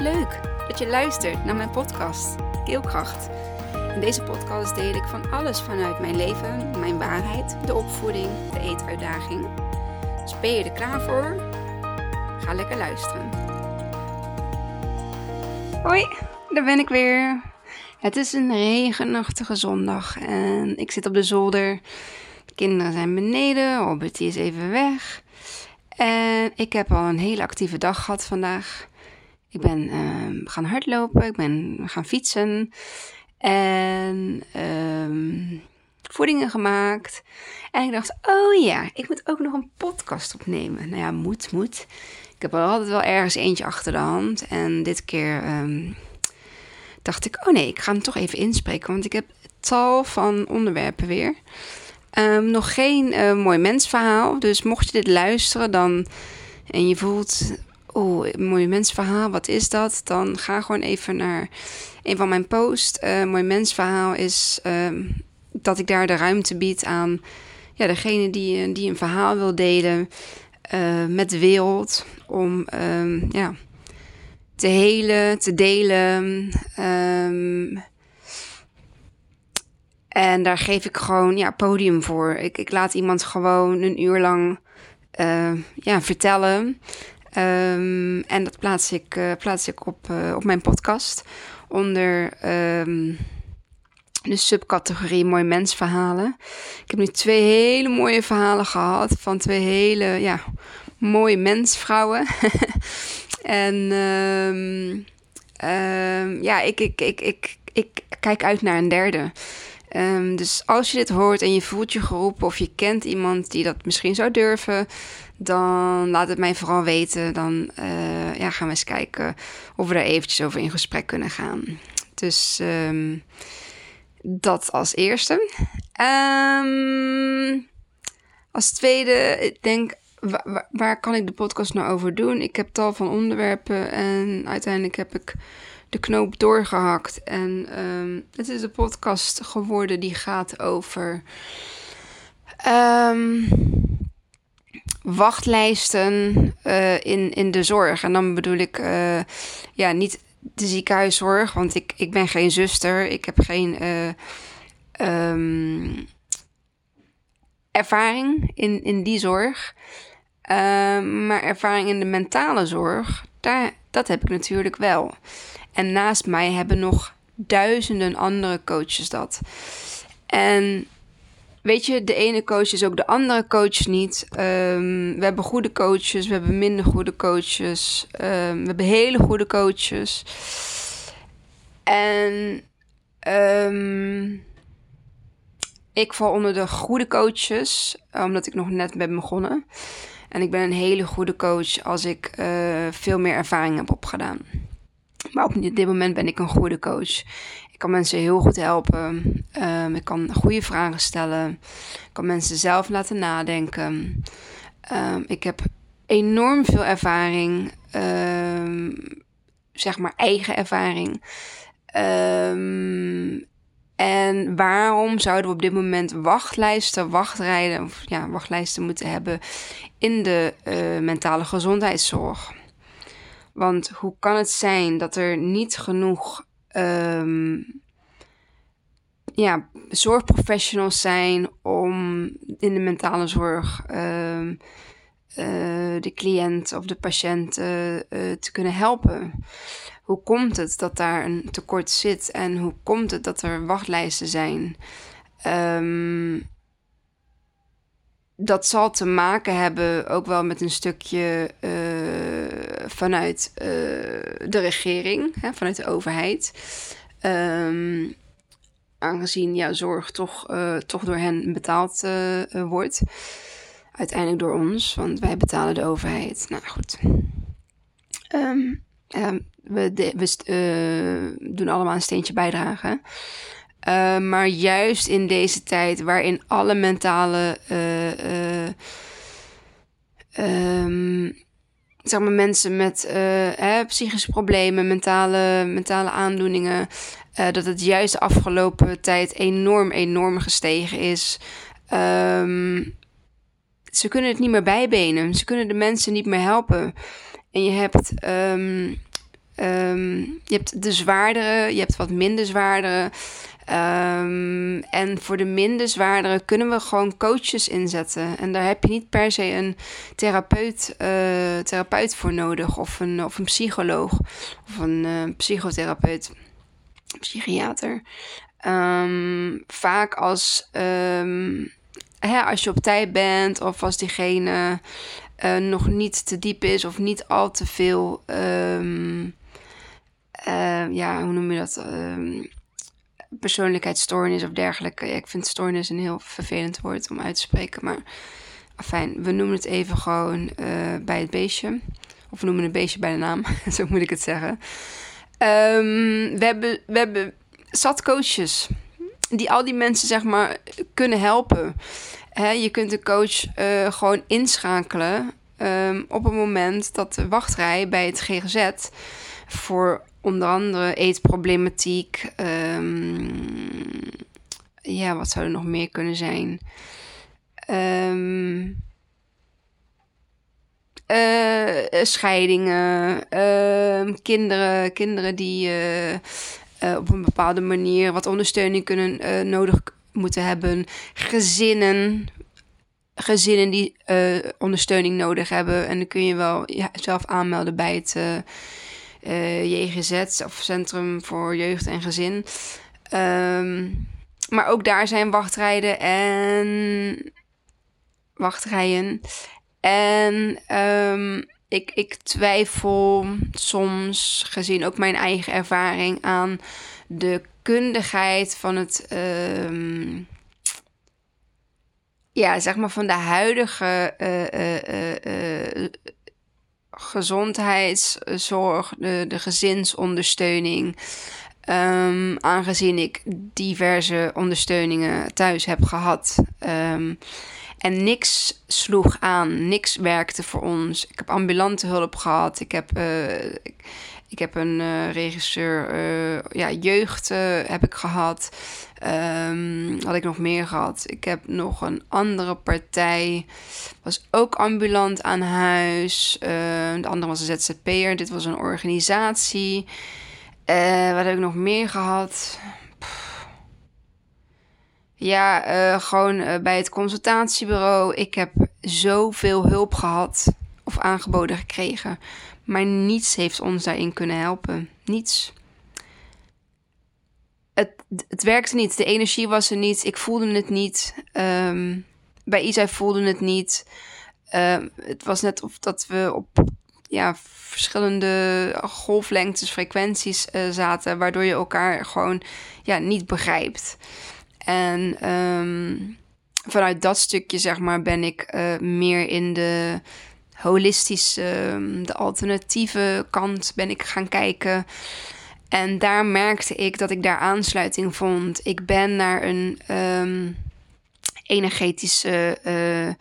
Leuk dat je luistert naar mijn podcast Keelkracht. In deze podcast deel ik van alles vanuit mijn leven, mijn waarheid, de opvoeding, de eetuitdaging. Dus ben je er klaar voor? Ga lekker luisteren. Hoi, daar ben ik weer. Het is een regenachtige zondag en ik zit op de zolder. De kinderen zijn beneden, Robert is even weg. En ik heb al een hele actieve dag gehad vandaag. Ik ben uh, gaan hardlopen, ik ben gaan fietsen en uh, voedingen gemaakt. En ik dacht, oh ja, ik moet ook nog een podcast opnemen. Nou ja, moet, moet. Ik heb altijd wel ergens eentje achter de hand. En dit keer um, dacht ik, oh nee, ik ga hem toch even inspreken. Want ik heb tal van onderwerpen weer. Nog geen uh, mooi mensverhaal. Dus mocht je dit luisteren dan, en je voelt een mooi mensverhaal, wat is dat? Dan ga gewoon even naar een van mijn posts. Uh, mooi mensverhaal is uh, dat ik daar de ruimte bied aan ja, degene die, die een verhaal wil delen uh, met de wereld. Om um, ja, te helen, te delen. Um, en daar geef ik gewoon ja, podium voor. Ik, ik laat iemand gewoon een uur lang ja, vertellen. Um, en dat plaats ik, uh, plaats ik op, uh, op mijn podcast onder um, de subcategorie Mooi Mensverhalen. Ik heb nu twee hele mooie verhalen gehad van twee hele ja, mooie mensvrouwen. en um, ja, ik, ik, ik, ik, ik kijk uit naar een derde. Um, dus als je dit hoort en je voelt je geroepen of je kent iemand die dat misschien zou durven, dan laat het mij vooral weten. Dan uh, ja, gaan we eens kijken of we daar eventjes over in gesprek kunnen gaan. Dus um, dat als eerste. Um, als tweede, ik denk, waar, waar kan ik de podcast nou over doen? Ik heb tal van onderwerpen en uiteindelijk heb ik de knoop doorgehakt. En um, het is een podcast geworden die gaat over um, wachtlijsten uh, in, in de zorg. En dan bedoel ik uh, ja, niet de ziekenhuiszorg, want ik, ik ben geen zuster. Ik heb geen uh, um, ervaring in, in die zorg. maar ervaring in de mentale zorg, daar, dat heb ik natuurlijk wel. En naast mij hebben nog duizenden andere coaches dat. En weet je, de ene coach is ook de andere coach niet. Um, we hebben goede coaches, we hebben minder goede coaches. Um, we hebben hele goede coaches. En um, ik val onder de goede coaches, omdat ik nog net ben begonnen. En ik ben een hele goede coach als ik uh, veel meer ervaring heb opgedaan. Maar op dit moment ben ik een goede coach. Ik kan mensen heel goed helpen. Um, ik kan goede vragen stellen. Ik kan mensen zelf laten nadenken. Um, ik heb enorm veel ervaring. Um, zeg maar eigen ervaring. en waarom zouden we op dit moment wachtlijsten, wachtrijden, of ja, wachtlijsten moeten hebben in de uh, mentale gezondheidszorg? Want hoe kan het zijn dat er niet genoeg um, ja, zorgprofessionals zijn om in de mentale zorg um, uh, de cliënt of de patiënt uh, uh, te kunnen helpen? Hoe komt het dat daar een tekort zit en hoe komt het dat er wachtlijsten zijn? Um, dat zal te maken hebben ook wel met een stukje uh, vanuit uh, de regering, hè, vanuit de overheid. Um, aangezien ja, zorg toch, uh, toch door hen betaald wordt. Uiteindelijk door ons, want wij betalen de overheid. Nou goed. Um, we, de, we doen allemaal een steentje bijdragen. Uh, maar juist in deze tijd waarin alle mentale uh, uh, um, zeg maar mensen met hè, psychische problemen, mentale, mentale aandoeningen, dat het juist de afgelopen tijd enorm, enorm gestegen is. Um, ze kunnen het niet meer bijbenen. Ze kunnen de mensen niet meer helpen. En je hebt ehm, je hebt de zwaardere, je hebt wat minder zwaardere. Um, en voor de minder zwaardere kunnen we gewoon coaches inzetten. En daar heb je niet per se een therapeut, uh, therapeut voor nodig. Of een, of een psycholoog. Of een uh, psychotherapeut. Psychiater. Um, vaak als, um, hè, als je op tijd bent. Of als diegene uh, nog niet te diep is. Of niet al te veel... ja, hoe noem je dat? Persoonlijkheidsstoornis of dergelijke. Ik vind stoornis een heel vervelend woord om uit te spreken. Maar fijn, we noemen het even gewoon uh, bij het beestje. Of we noemen het beestje bij de naam. Zo moet ik het zeggen. Um, we, hebben, we hebben zat coaches die al die mensen zeg maar kunnen helpen. He, je kunt de coach uh, gewoon inschakelen um, op het moment dat de wachtrij bij het GGZ voor onder andere eetproblematiek. Um, ja, wat zou er nog meer kunnen zijn? Um, uh, scheidingen, uh, kinderen, kinderen die uh, op een bepaalde manier wat ondersteuning kunnen nodig moeten hebben, gezinnen, gezinnen die ondersteuning nodig hebben. En dan kun je wel ja, zelf aanmelden bij het JGZ of Centrum voor Jeugd en Gezin. Um, maar ook daar zijn wachtrijden en wachtrijen. En um, ik, ik twijfel soms, gezien ook mijn eigen ervaring, aan de kundigheid van het. Um, ja, zeg maar van de huidige uh, uh, gezondheidszorg, de, de gezinsondersteuning. Um, aangezien ik diverse ondersteuningen thuis heb gehad. Um, en niks sloeg aan, niks werkte voor ons. Ik heb ambulante hulp gehad. Ik heb, ik, ik, heb een uh, regisseur, uh, ja, jeugd heb ik gehad. Um, had ik nog meer gehad? Ik heb nog een andere partij. Was ook ambulant aan huis. Uh, de andere was een ZZP'er. Dit was een organisatie. Wat heb ik nog meer gehad? Ja, gewoon bij het consultatiebureau. Ik heb zoveel hulp gehad of aangeboden gekregen. Maar niets heeft ons daarin kunnen helpen. Niets het, het werkte niet. De energie was er niet. Ik voelde het niet. Um, bij Isai voelde het niet. Um, het was net of dat we op ja, verschillende golflengtes, frequenties uh, zaten, waardoor je elkaar gewoon ja, niet begrijpt. En um, vanuit dat stukje, zeg maar, ben ik uh, meer in de holistische, de alternatieve kant ben ik gaan kijken. En daar merkte ik dat ik daar aansluiting vond. Ik ben naar een um, energetische uh,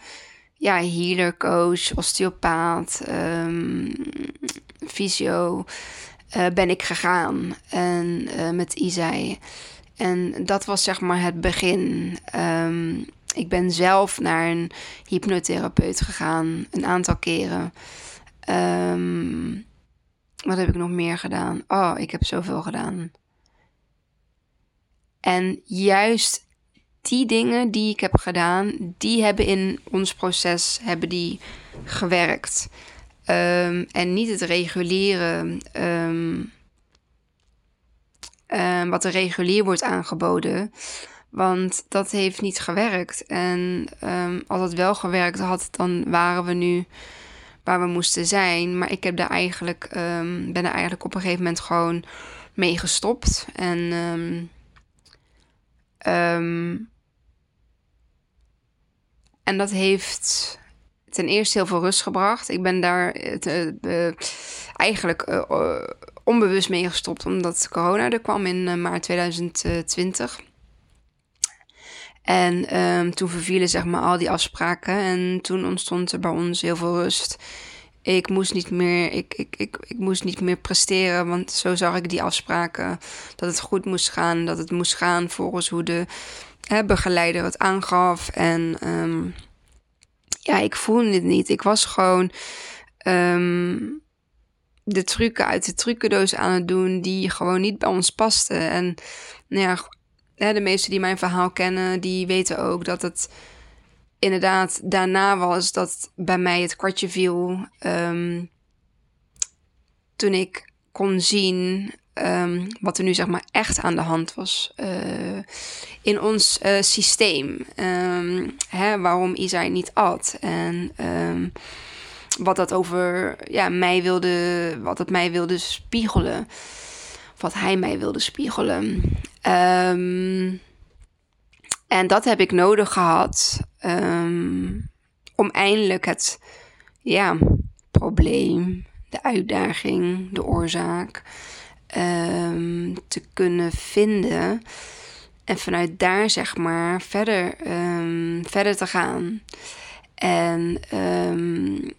ja, healer coach, osteopaat, um, fysio uh, ben ik gegaan. En uh, met Isai. En dat was zeg maar het begin. Ik ben zelf naar een hypnotherapeut gegaan, een aantal keren. Um, wat heb ik nog meer gedaan? Oh, ik heb zoveel gedaan. En juist die dingen die ik heb gedaan, die hebben in ons proces hebben die gewerkt. Um, en niet het reguliere, um, wat er regulier wordt aangeboden. Want dat heeft niet gewerkt. En als het wel gewerkt had, dan waren we nu waar we moesten zijn. Maar ik heb daar eigenlijk, um, ben er eigenlijk op een gegeven moment gewoon mee gestopt. En um, en dat heeft ten eerste heel veel rust gebracht. Ik ben daar te, uh, eigenlijk uh, onbewust mee gestopt, omdat corona er kwam in maart 2020. En um, toen vervielen zeg maar al die afspraken. En toen ontstond er bij ons heel veel rust. Ik moest niet meer, ik, ik, ik, ik moest niet meer presteren, want zo zag ik die afspraken. Dat het goed moest gaan, dat het moest gaan volgens hoe de hè, begeleider het aangaf. En um, ja, ik voelde het niet. Ik was gewoon um, de trucken uit de trucendoos aan het doen die gewoon niet bij ons pasten. En nou ja, de meesten die mijn verhaal kennen, die weten ook dat het inderdaad daarna was dat bij mij het kwartje viel. Ehm, toen ik kon zien um, wat er nu zeg maar echt aan de hand was uh, in ons uh, systeem. Um, hè, waarom Isaï niet at. En wat dat over ja, mij wilde, wat het mij wilde spiegelen. Wat hij mij wilde spiegelen. en dat heb ik nodig gehad om eindelijk het ja, probleem, de uitdaging, de oorzaak um, te kunnen vinden. En vanuit daar, zeg maar, verder, verder te gaan. En, um,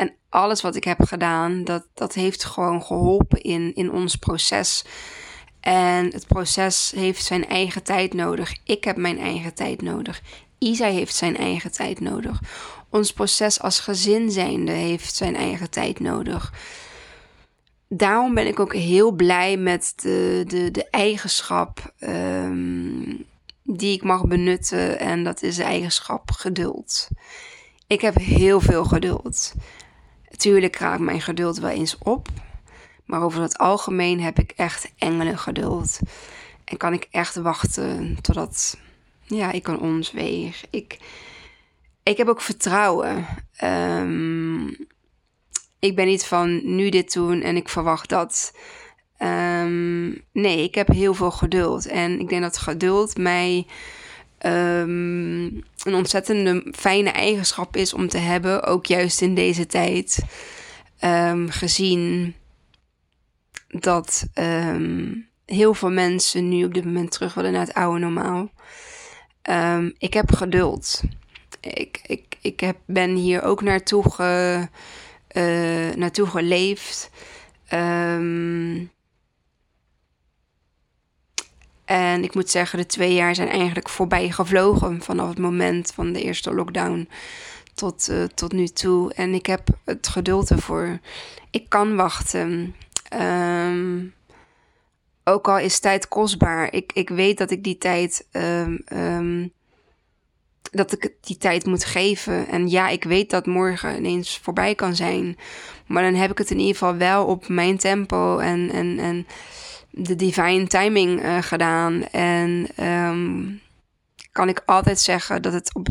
en alles wat ik heb gedaan, dat, dat heeft gewoon geholpen in, in ons proces. En het proces heeft zijn eigen tijd nodig. Ik heb mijn eigen tijd nodig. Isa heeft zijn eigen tijd nodig. Ons proces als gezin zijnde heeft zijn eigen tijd nodig daarom ben ik ook heel blij met de, de, de eigenschap um, die ik mag benutten. En dat is de eigenschap geduld. Ik heb heel veel geduld. Tuurlijk raakt mijn geduld wel eens op. Maar over het algemeen heb ik echt engelen geduld. En kan ik echt wachten totdat ja, ik kan onzweeg. Ik, ik heb ook vertrouwen. Um, ik ben niet van nu dit doen en ik verwacht dat. Um, nee, ik heb heel veel geduld. En ik denk dat geduld mij um, een ontzettende fijne eigenschap is om te hebben. Ook juist in deze tijd. Um, gezien dat heel veel mensen nu op dit moment terug willen naar het oude normaal. ik heb geduld. Ik, ik, ik heb, ben hier ook naartoe ge uh, naartoe geleefd. En ik moet zeggen, de twee jaar zijn eigenlijk voorbij gevlogen vanaf het moment van de eerste lockdown tot, uh, tot nu toe. En ik heb het geduld ervoor. Ik kan wachten. Um, ook al is tijd kostbaar. Ik, ik weet dat ik die tijd um, dat ik die tijd moet geven. En ja, ik weet dat morgen ineens voorbij kan zijn. Maar dan heb ik het in ieder geval wel op mijn tempo en, en, en de divine timing uh, gedaan. En um, kan ik altijd zeggen dat het op,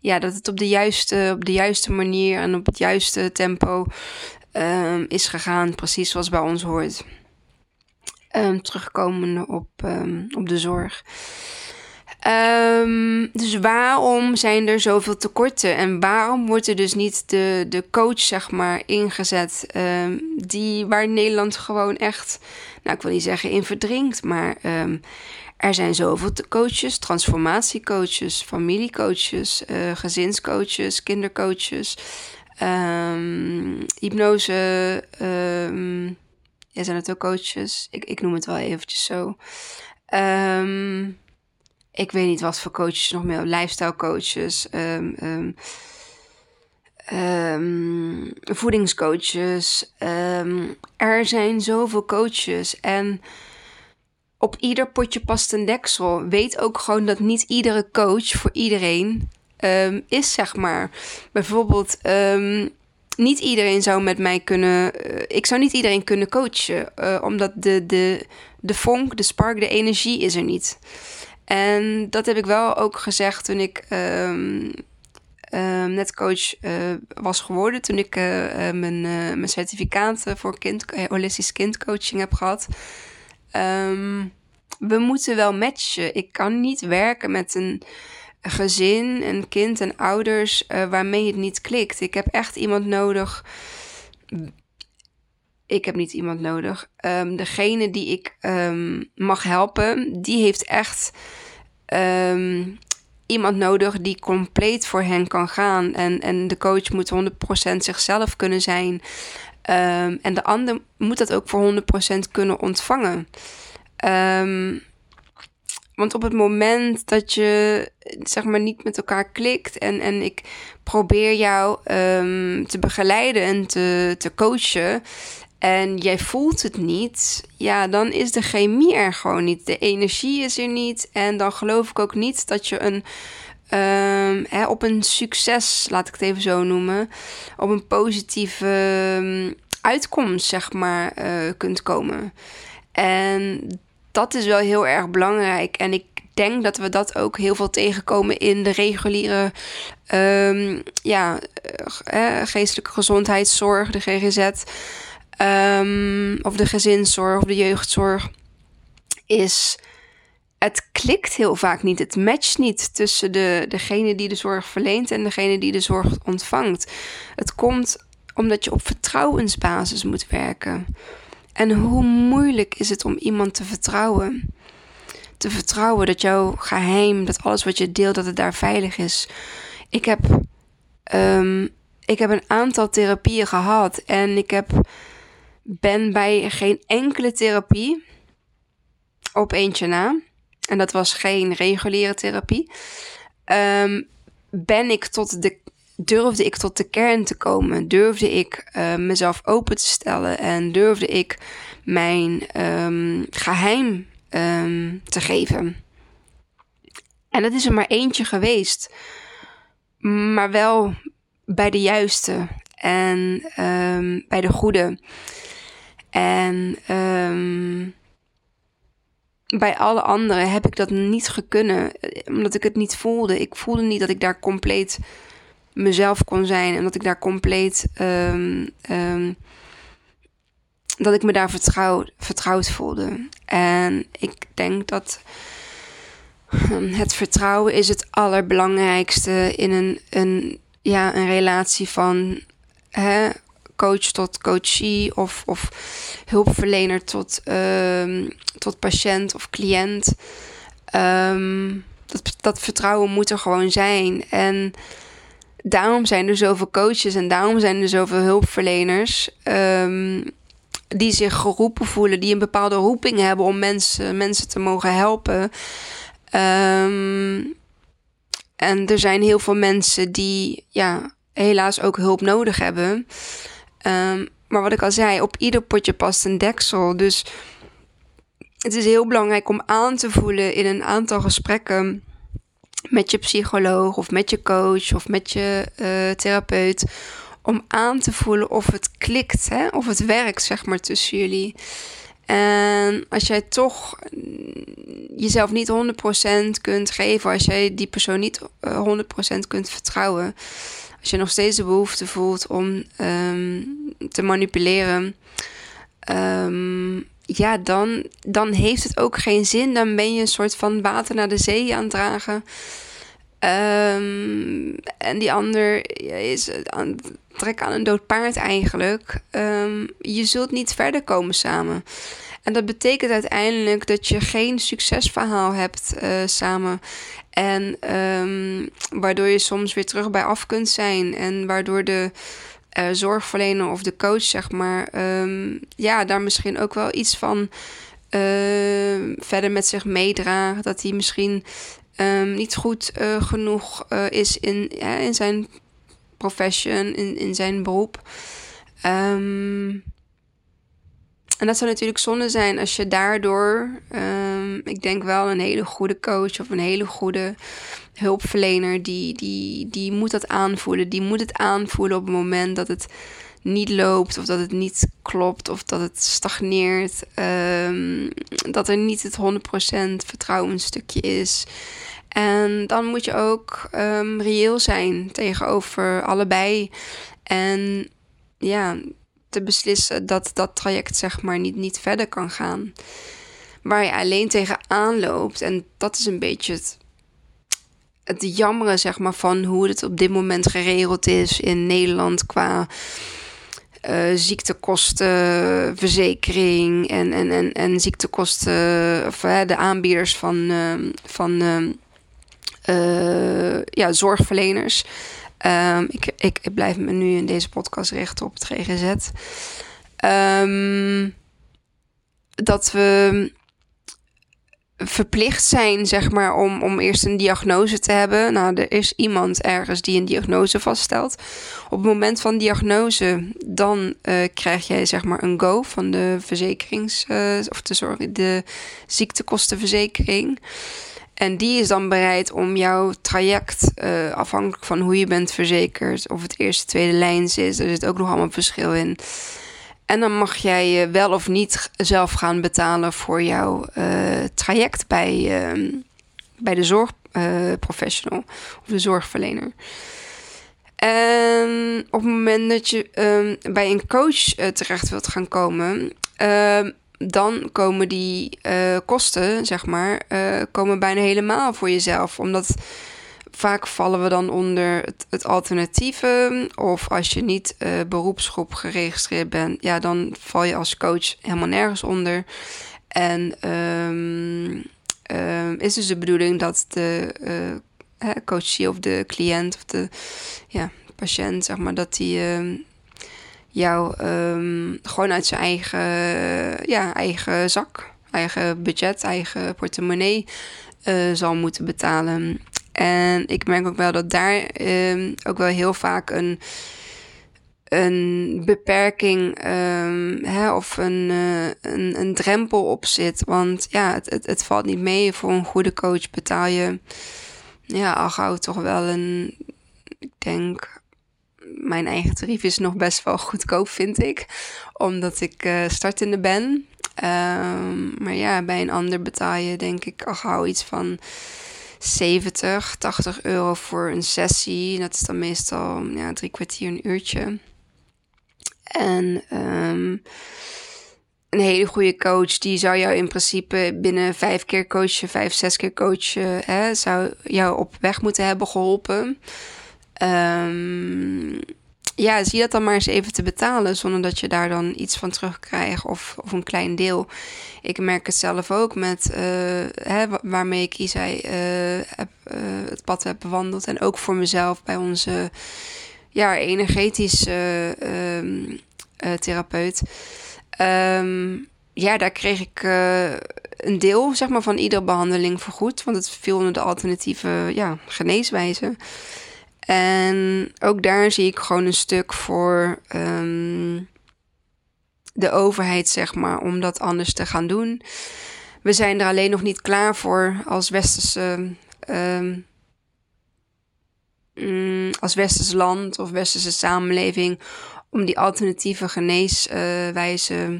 ja, dat het op, de, juiste, op de juiste manier en op het juiste tempo um, is gegaan. Precies zoals bij ons hoort. Um, terugkomende op, op de zorg. Um, dus waarom zijn er zoveel tekorten? En waarom wordt er dus niet de, de coach, zeg maar, ingezet? Um, die, waar Nederland gewoon echt, nou, ik wil niet zeggen in verdrinkt, maar um, er zijn zoveel coaches, transformatiecoaches, familiecoaches, uh, gezinscoaches, kindercoaches, hypnose. ja, zijn het ook coaches? Ik, ik noem het wel eventjes zo. Um, ik weet niet wat voor coaches nog meer, lifestyle coaches, um, um, um, voedingscoaches. er zijn zoveel coaches en op ieder potje past een deksel. Weet ook gewoon dat niet iedere coach voor iedereen is, zeg maar. Bijvoorbeeld, niet iedereen zou met mij kunnen. Uh, ik zou niet iedereen kunnen coachen, uh, omdat de, de, de vonk, de spark, de energie is er niet. En dat heb ik wel ook gezegd toen ik um, um, net coach uh, was geworden. Toen ik uh, mijn, uh, mijn certificaat voor kind, holistisch kindcoaching heb gehad. Um, we moeten wel matchen. Ik kan niet werken met een gezin, een kind en ouders waarmee het niet klikt. Ik heb echt iemand nodig ik heb niet iemand nodig. Um, degene die ik um, mag helpen, die heeft echt um, iemand nodig die compleet voor hen kan gaan. En, en de coach moet 100% zichzelf kunnen zijn. en de ander moet dat ook voor 100% kunnen ontvangen. Want op het moment dat je zeg maar niet met elkaar klikt en, en ik probeer jou te begeleiden en te, te coachen. En jij voelt het niet, ja, dan is de chemie er gewoon niet. De energie is er niet. En dan geloof ik ook niet dat je een, um, hè, op een succes, laat ik het even zo noemen, op een positieve um, uitkomst, zeg maar, uh, kunt komen. En dat is wel heel erg belangrijk. En ik denk dat we dat ook heel veel tegenkomen in de reguliere um, ja, uh, geestelijke gezondheidszorg, de GGZ. Um, of de gezinszorg of de jeugdzorg. Is het klikt heel vaak niet. Het matcht niet tussen de, degene die de zorg verleent en degene die de zorg ontvangt. Het komt omdat je op vertrouwensbasis moet werken. En hoe moeilijk is het om iemand te vertrouwen? Te vertrouwen dat jouw geheim, dat alles wat je deelt, dat het daar veilig is. Ik heb, um, ik heb een aantal therapieën gehad en ik heb, ben bij geen enkele therapie op eentje na, en dat was geen reguliere therapie, um, ben ik tot de durfde ik tot de kern te komen. Durfde ik uh, mezelf open te stellen? En durfde ik mijn um, geheim um, te geven. En dat is er maar eentje geweest, maar wel bij de juiste en um, bij de goede. En bij alle anderen heb ik dat niet gekunnen, omdat ik het niet voelde. Ik voelde niet dat ik daar compleet mezelf kon zijn en dat ik daar compleet. Um, dat ik me daar vertrouw, vertrouwd voelde. En ik denk dat het vertrouwen is het allerbelangrijkste in een, een, ja, een relatie van coach tot coachie of, of hulpverlener tot, tot patiënt of cliënt. dat, dat vertrouwen moet er gewoon zijn. En daarom zijn er zoveel coaches en daarom zijn er zoveel hulpverleners. Um, die zich geroepen voelen, die een bepaalde roeping hebben om mensen, mensen te mogen helpen. En er zijn heel veel mensen die ja, helaas ook hulp nodig hebben. Um, maar wat ik al zei, op ieder potje past een deksel. Dus het is heel belangrijk om aan te voelen in een aantal gesprekken met je psycholoog of met je coach of met je uh, therapeut. Om aan te voelen of het klikt, hè? of het werkt, zeg maar, tussen jullie. En als jij toch jezelf niet 100% kunt geven, als jij die persoon niet 100% eh, kunt vertrouwen, als je nog steeds de behoefte voelt om um, te manipuleren, um, ja, dan, dan heeft het ook geen zin. Dan ben je een soort van water naar de zee aan het dragen. Um, en die ander is aan trek aan een dood paard eigenlijk. Um, je zult niet verder komen samen. En dat betekent uiteindelijk dat je geen succesverhaal hebt uh, samen. En um, waardoor je soms weer terug bij af kunt zijn. En waardoor de uh, zorgverlener of de coach, zeg maar, um, ja, daar misschien ook wel iets van verder met zich meedraagt. Dat hij misschien niet goed uh, genoeg is in, ja, in zijn profession, in, in zijn beroep. Um, en dat zou natuurlijk zonde zijn als je daardoor, um, ik denk wel een hele goede coach of een hele goede hulpverlener, die, die, die moet dat aanvoelen. Die moet het aanvoelen op het moment dat het niet loopt of dat het niet klopt of dat het stagneert. Um, dat er niet het 100% vertrouwensstukje is. En dan moet je ook um, reëel zijn tegenover allebei. En ja, te beslissen dat dat traject zeg maar niet, niet verder kan gaan. Waar je alleen tegenaan loopt. En dat is een beetje het, het jammeren zeg maar, van hoe het op dit moment geregeld is in Nederland qua uh, ziektekostenverzekering en, en, en, en ziektekosten, of de aanbieders van, uh, van ja, zorgverleners. Um, ik, ik, blijf me nu in deze podcast richten op het GGZ. Um, dat we verplicht zijn, zeg maar, om, om eerst een diagnose te hebben. Nou, er is iemand ergens die een diagnose vaststelt. Op het moment van diagnose, dan uh, krijg jij, zeg maar, een go van de verzekerings... Uh, of de, sorry, de ziektekostenverzekering. En die is dan bereid om jouw traject, uh, afhankelijk van hoe je bent verzekerd, of het eerste, tweede lijns is, er zit ook nog allemaal verschil in. En dan mag jij wel of niet zelf gaan betalen voor jouw uh, traject bij, uh, bij de zorgprofessional of de zorgverlener. En op het moment dat je um, bij een coach terecht wilt gaan komen, ehm, dan komen die uh, kosten, zeg maar, uh, komen bijna helemaal voor jezelf. Omdat vaak vallen we dan onder het, het alternatieve. Of als je niet uh, beroepsgroep geregistreerd bent, ja, dan val je als coach helemaal nergens onder. En um, is dus de bedoeling dat de coachie of de cliënt of de ja, patiënt, zeg maar, dat die uh, jou um, gewoon uit zijn eigen, ja, eigen zak, eigen budget, eigen portemonnee uh, zal moeten betalen. En ik merk ook wel dat daar um, ook wel heel vaak een, een beperking um, hè, of een, uh, een, een drempel op zit. Want ja, het, het, het valt niet mee. Voor een goede coach betaal je ja, al gauw toch wel een, ik denk, mijn eigen tarief is nog best wel goedkoop, vind ik. Omdat ik uh, startende ben. Um, maar ja, bij een ander betaal je denk ik al gauw iets van 70, 80 euro voor een sessie. Dat is dan meestal ja, drie kwartier, een uurtje. En um, een hele goede coach, die zou jou in principe binnen vijf keer coachen, vijf, zes keer coachen, hè, zou jou op weg moeten hebben geholpen. Um, ja, zie dat dan maar eens even te betalen zonder dat je daar dan iets van terugkrijgt of, of een klein deel. Ik merk het zelf ook met uh, hè, waarmee ik Isai uh, heb, uh, het pad heb bewandeld. En ook voor mezelf bij onze ja, energetische ehm, therapeut. Um, ja, daar kreeg ik een deel zeg maar, van iedere behandeling vergoed. Want het viel onder de alternatieve ja, geneeswijze. En ook daar zie ik gewoon een stuk voor um, de overheid, zeg maar, om dat anders te gaan doen. We zijn er alleen nog niet klaar voor als westerse. Um, als westers land of westerse samenleving om die alternatieve geneeswijze uh,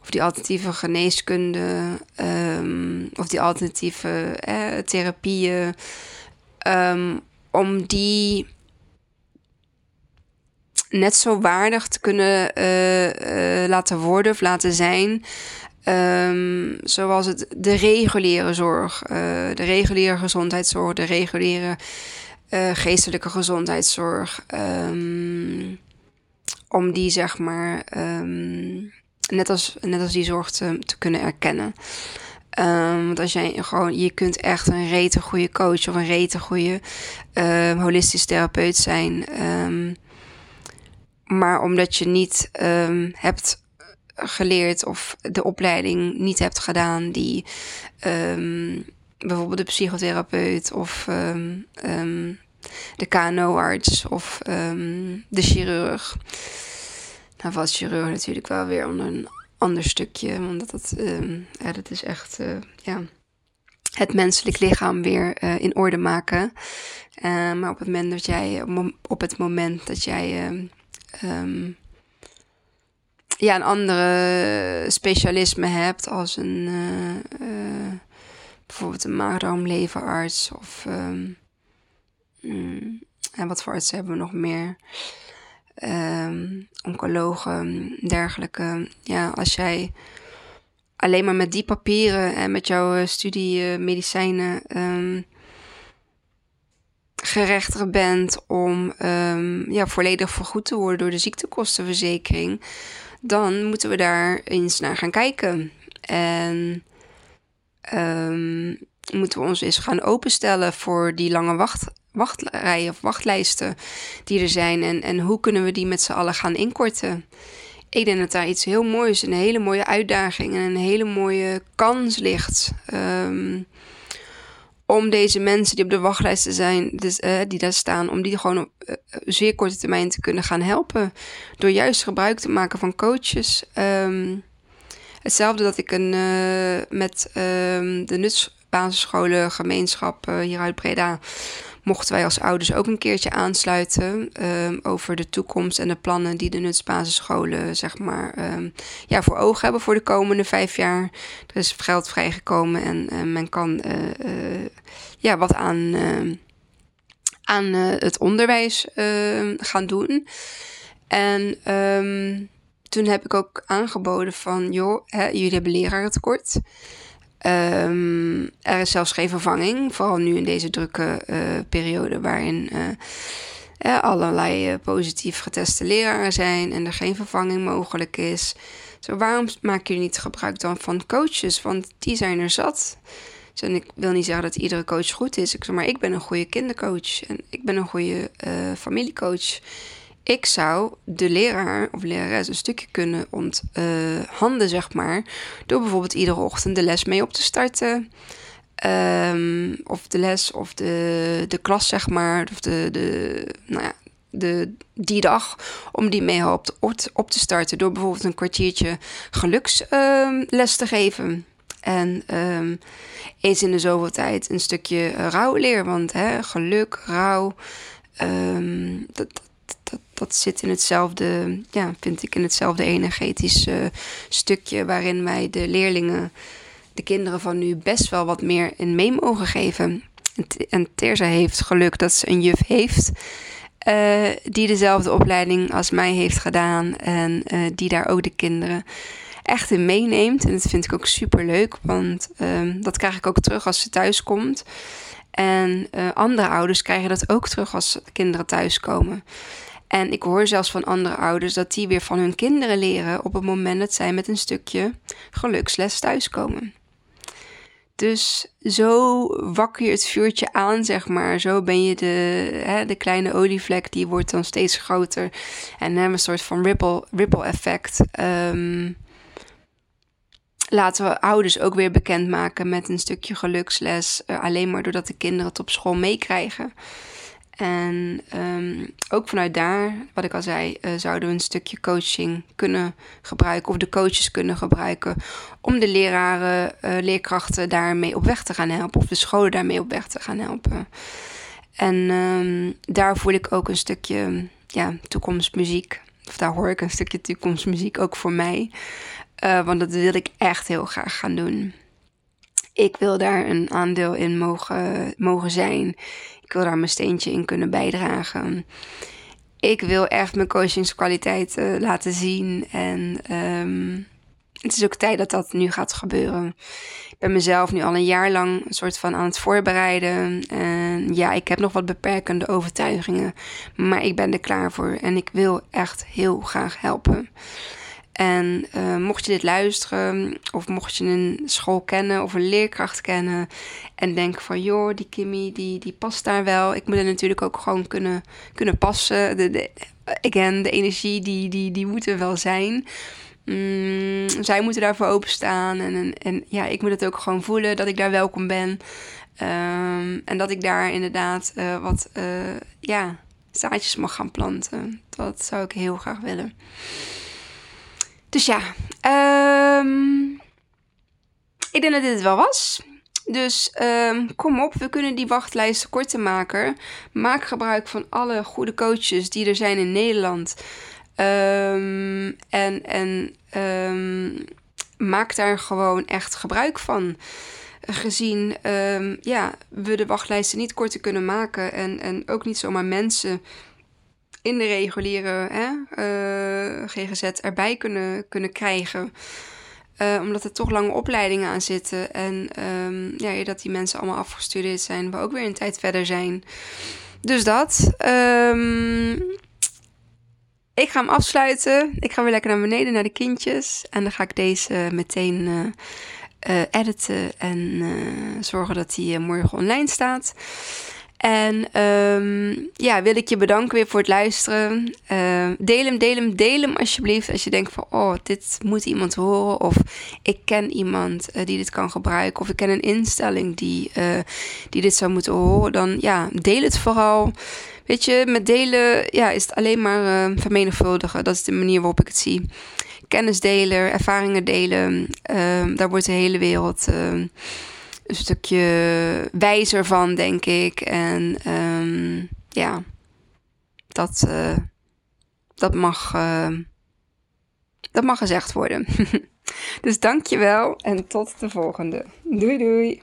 of die alternatieve geneeskunde um, of die alternatieve eh, therapieën om die net zo waardig te kunnen uh, uh, laten worden of laten zijn. Um, zoals het de reguliere zorg, uh, de reguliere gezondheidszorg, de reguliere geestelijke gezondheidszorg. Um, om die zeg maar um, net, als, net als die zorg te, te kunnen erkennen. Um, want als jij gewoon, je kunt echt een rete goede coach of een rete goede uh, holistisch therapeut zijn. Um, maar omdat je niet um, hebt geleerd of de opleiding niet hebt gedaan die bijvoorbeeld de psychotherapeut of de KNO-arts of de chirurg. Nou was chirurg natuurlijk wel weer onder een ander stukje. Want dat, dat is echt uh, ja, het menselijk lichaam weer uh, in orde maken. Uh, maar op het moment dat jij, op het moment dat jij um, ja, een andere specialisme hebt, als een bijvoorbeeld een maagdarmleverarts of um, mm, en wat voor artsen hebben we nog meer? Um, oncologen, dergelijke. Ja, als jij alleen maar met die papieren en met jouw uh, studie uh, medicijnen um, gerechtigd bent om um, ja, volledig vergoed te worden door de ziektekostenverzekering, dan moeten we daar eens naar gaan kijken. En moeten we ons eens gaan openstellen voor die lange wacht, wachtrijen of wachtlijsten die er zijn. En, en hoe kunnen we die met z'n allen gaan inkorten? ik denk dat daar iets heel moois, een hele mooie uitdaging en een hele mooie kans ligt. Ehm, om deze mensen die op de wachtlijsten zijn, dus, uh, die daar staan, om die gewoon op uh, zeer korte termijn te kunnen gaan helpen. Door juist gebruik te maken van coaches. Um, hetzelfde dat ik een, uh, met um, de nutsbasisscholen gemeenschap hier uit Breda mochten wij als ouders ook een keertje aansluiten um, over de toekomst en de plannen die de nutsbasisscholen zeg maar um, ja, voor ogen hebben voor de komende vijf jaar. Er is geld vrijgekomen en men kan uh, uh, ja, wat aan, aan het onderwijs gaan doen. En toen heb ik ook aangeboden van, joh, hè, jullie hebben lerarentekort. Um, er is zelfs geen vervanging, vooral nu in deze drukke uh, periode waarin uh, allerlei uh, positief geteste leraren zijn en er geen vervanging mogelijk is. Zo, waarom maken jullie niet gebruik dan van coaches? Want die zijn er zat. En ik wil niet zeggen dat iedere coach goed is, ik zeg maar ik ben een goede kindercoach en ik ben een goede familiecoach ik zou de leraar of lerares een stukje kunnen onthanden, uh, zeg maar. Door bijvoorbeeld iedere ochtend de les mee op te starten. Um, of de les of de, de klas, zeg maar. Of de, de, nou ja, de, die dag. Om die mee op, op te starten. Door bijvoorbeeld een kwartiertje geluksles uh, te geven. En um, eens in de zoveel tijd een stukje rouw leren. Want hè, geluk, rouw. Um, dat, dat, dat zit in hetzelfde, ja, vind ik, in hetzelfde energetische stukje waarin wij de leerlingen, de kinderen van nu, best wel wat meer in mee mogen geven. En Terza heeft geluk dat ze een juf heeft. Uh, die dezelfde opleiding als mij heeft gedaan. En uh, die daar ook de kinderen echt in meeneemt. En dat vind ik ook super leuk. Want um, dat krijg ik ook terug als ze thuis komt. En uh, andere ouders krijgen dat ook terug als de kinderen thuiskomen. En ik hoor zelfs van andere ouders dat die weer van hun kinderen leren op het moment dat zij met een stukje geluksles thuiskomen. Dus zo wakker je het vuurtje aan, zeg maar. Zo ben je de, hè, de kleine olievlek, die wordt dan steeds groter. En hebben een soort van ripple, ripple effect. Um, laten we ouders ook weer bekendmaken met een stukje geluksles. Uh, alleen maar doordat de kinderen het op school meekrijgen. En um, ook vanuit daar, wat ik al zei, uh, zouden we een stukje coaching kunnen gebruiken. Of de coaches kunnen gebruiken. Om de leraren, uh, leerkrachten daarmee op weg te gaan helpen. Of de scholen daarmee op weg te gaan helpen. En um, daar voel ik ook een stukje ja, toekomstmuziek. Of daar hoor ik een stukje toekomstmuziek ook voor mij. Uh, want dat wil ik echt heel graag gaan doen. Ik wil daar een aandeel in mogen, mogen zijn. Ik wil daar mijn steentje in kunnen bijdragen. Ik wil echt mijn coachingskwaliteit uh, laten zien. En um, het is ook tijd dat dat nu gaat gebeuren. Ik ben mezelf nu al een jaar lang een soort van aan het voorbereiden. En ja, ik heb nog wat beperkende overtuigingen. Maar ik ben er klaar voor. En ik wil echt heel graag helpen. En uh, mocht je dit luisteren, of mocht je een school kennen of een leerkracht kennen en denken van joh, die Kimmy, die, die past daar wel. Ik moet er natuurlijk ook gewoon kunnen, kunnen passen. De, de, again, de energie, die, die, die moet er wel zijn. Mm, zij moeten daarvoor openstaan. En, en, en ja, ik moet het ook gewoon voelen dat ik daar welkom ben. Um, en dat ik daar inderdaad uh, wat uh, ja, zaadjes mag gaan planten. Dat zou ik heel graag willen. Dus ja, um, ik denk dat dit het wel was. Dus um, kom op, we kunnen die wachtlijsten korter maken. Maak gebruik van alle goede coaches die er zijn in Nederland. Um, en en maak daar gewoon echt gebruik van. Gezien ja, we de wachtlijsten niet korter kunnen maken. En, en ook niet zomaar mensen in de reguliere hè, eh, GGZ erbij kunnen, kunnen krijgen. Uh, omdat er toch lange opleidingen aan zitten. En um, ja, dat die mensen allemaal afgestudeerd zijn, we ook weer een tijd verder zijn. Dus dat. Um, ik ga hem afsluiten. Ik ga weer lekker naar beneden naar de kindjes. En dan ga ik deze meteen uh, editen en zorgen dat hij morgen online staat. En ehm, ja, wil ik je bedanken weer voor het luisteren. Uh, deel hem, deel hem, deel hem alsjeblieft. Als je denkt van, oh, dit moet iemand horen. Of ik ken iemand uh, die dit kan gebruiken. Of ik ken een instelling die, uh, die dit zou moeten horen. Dan ja, deel het vooral. Weet je, met delen ja, is het alleen maar vermenigvuldigen. Dat is de manier waarop ik het zie. Kennis delen, ervaringen delen. Ehm, daar wordt de hele wereld ehm, een stukje wijzer van, denk ik. En um, ja, dat, uh, dat, mag, uh, dat mag gezegd worden. dus dankjewel en tot de volgende. Doei doei.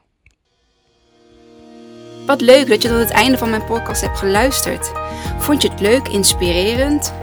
Wat leuk dat je tot het einde van mijn podcast hebt geluisterd. Vond je het leuk, inspirerend?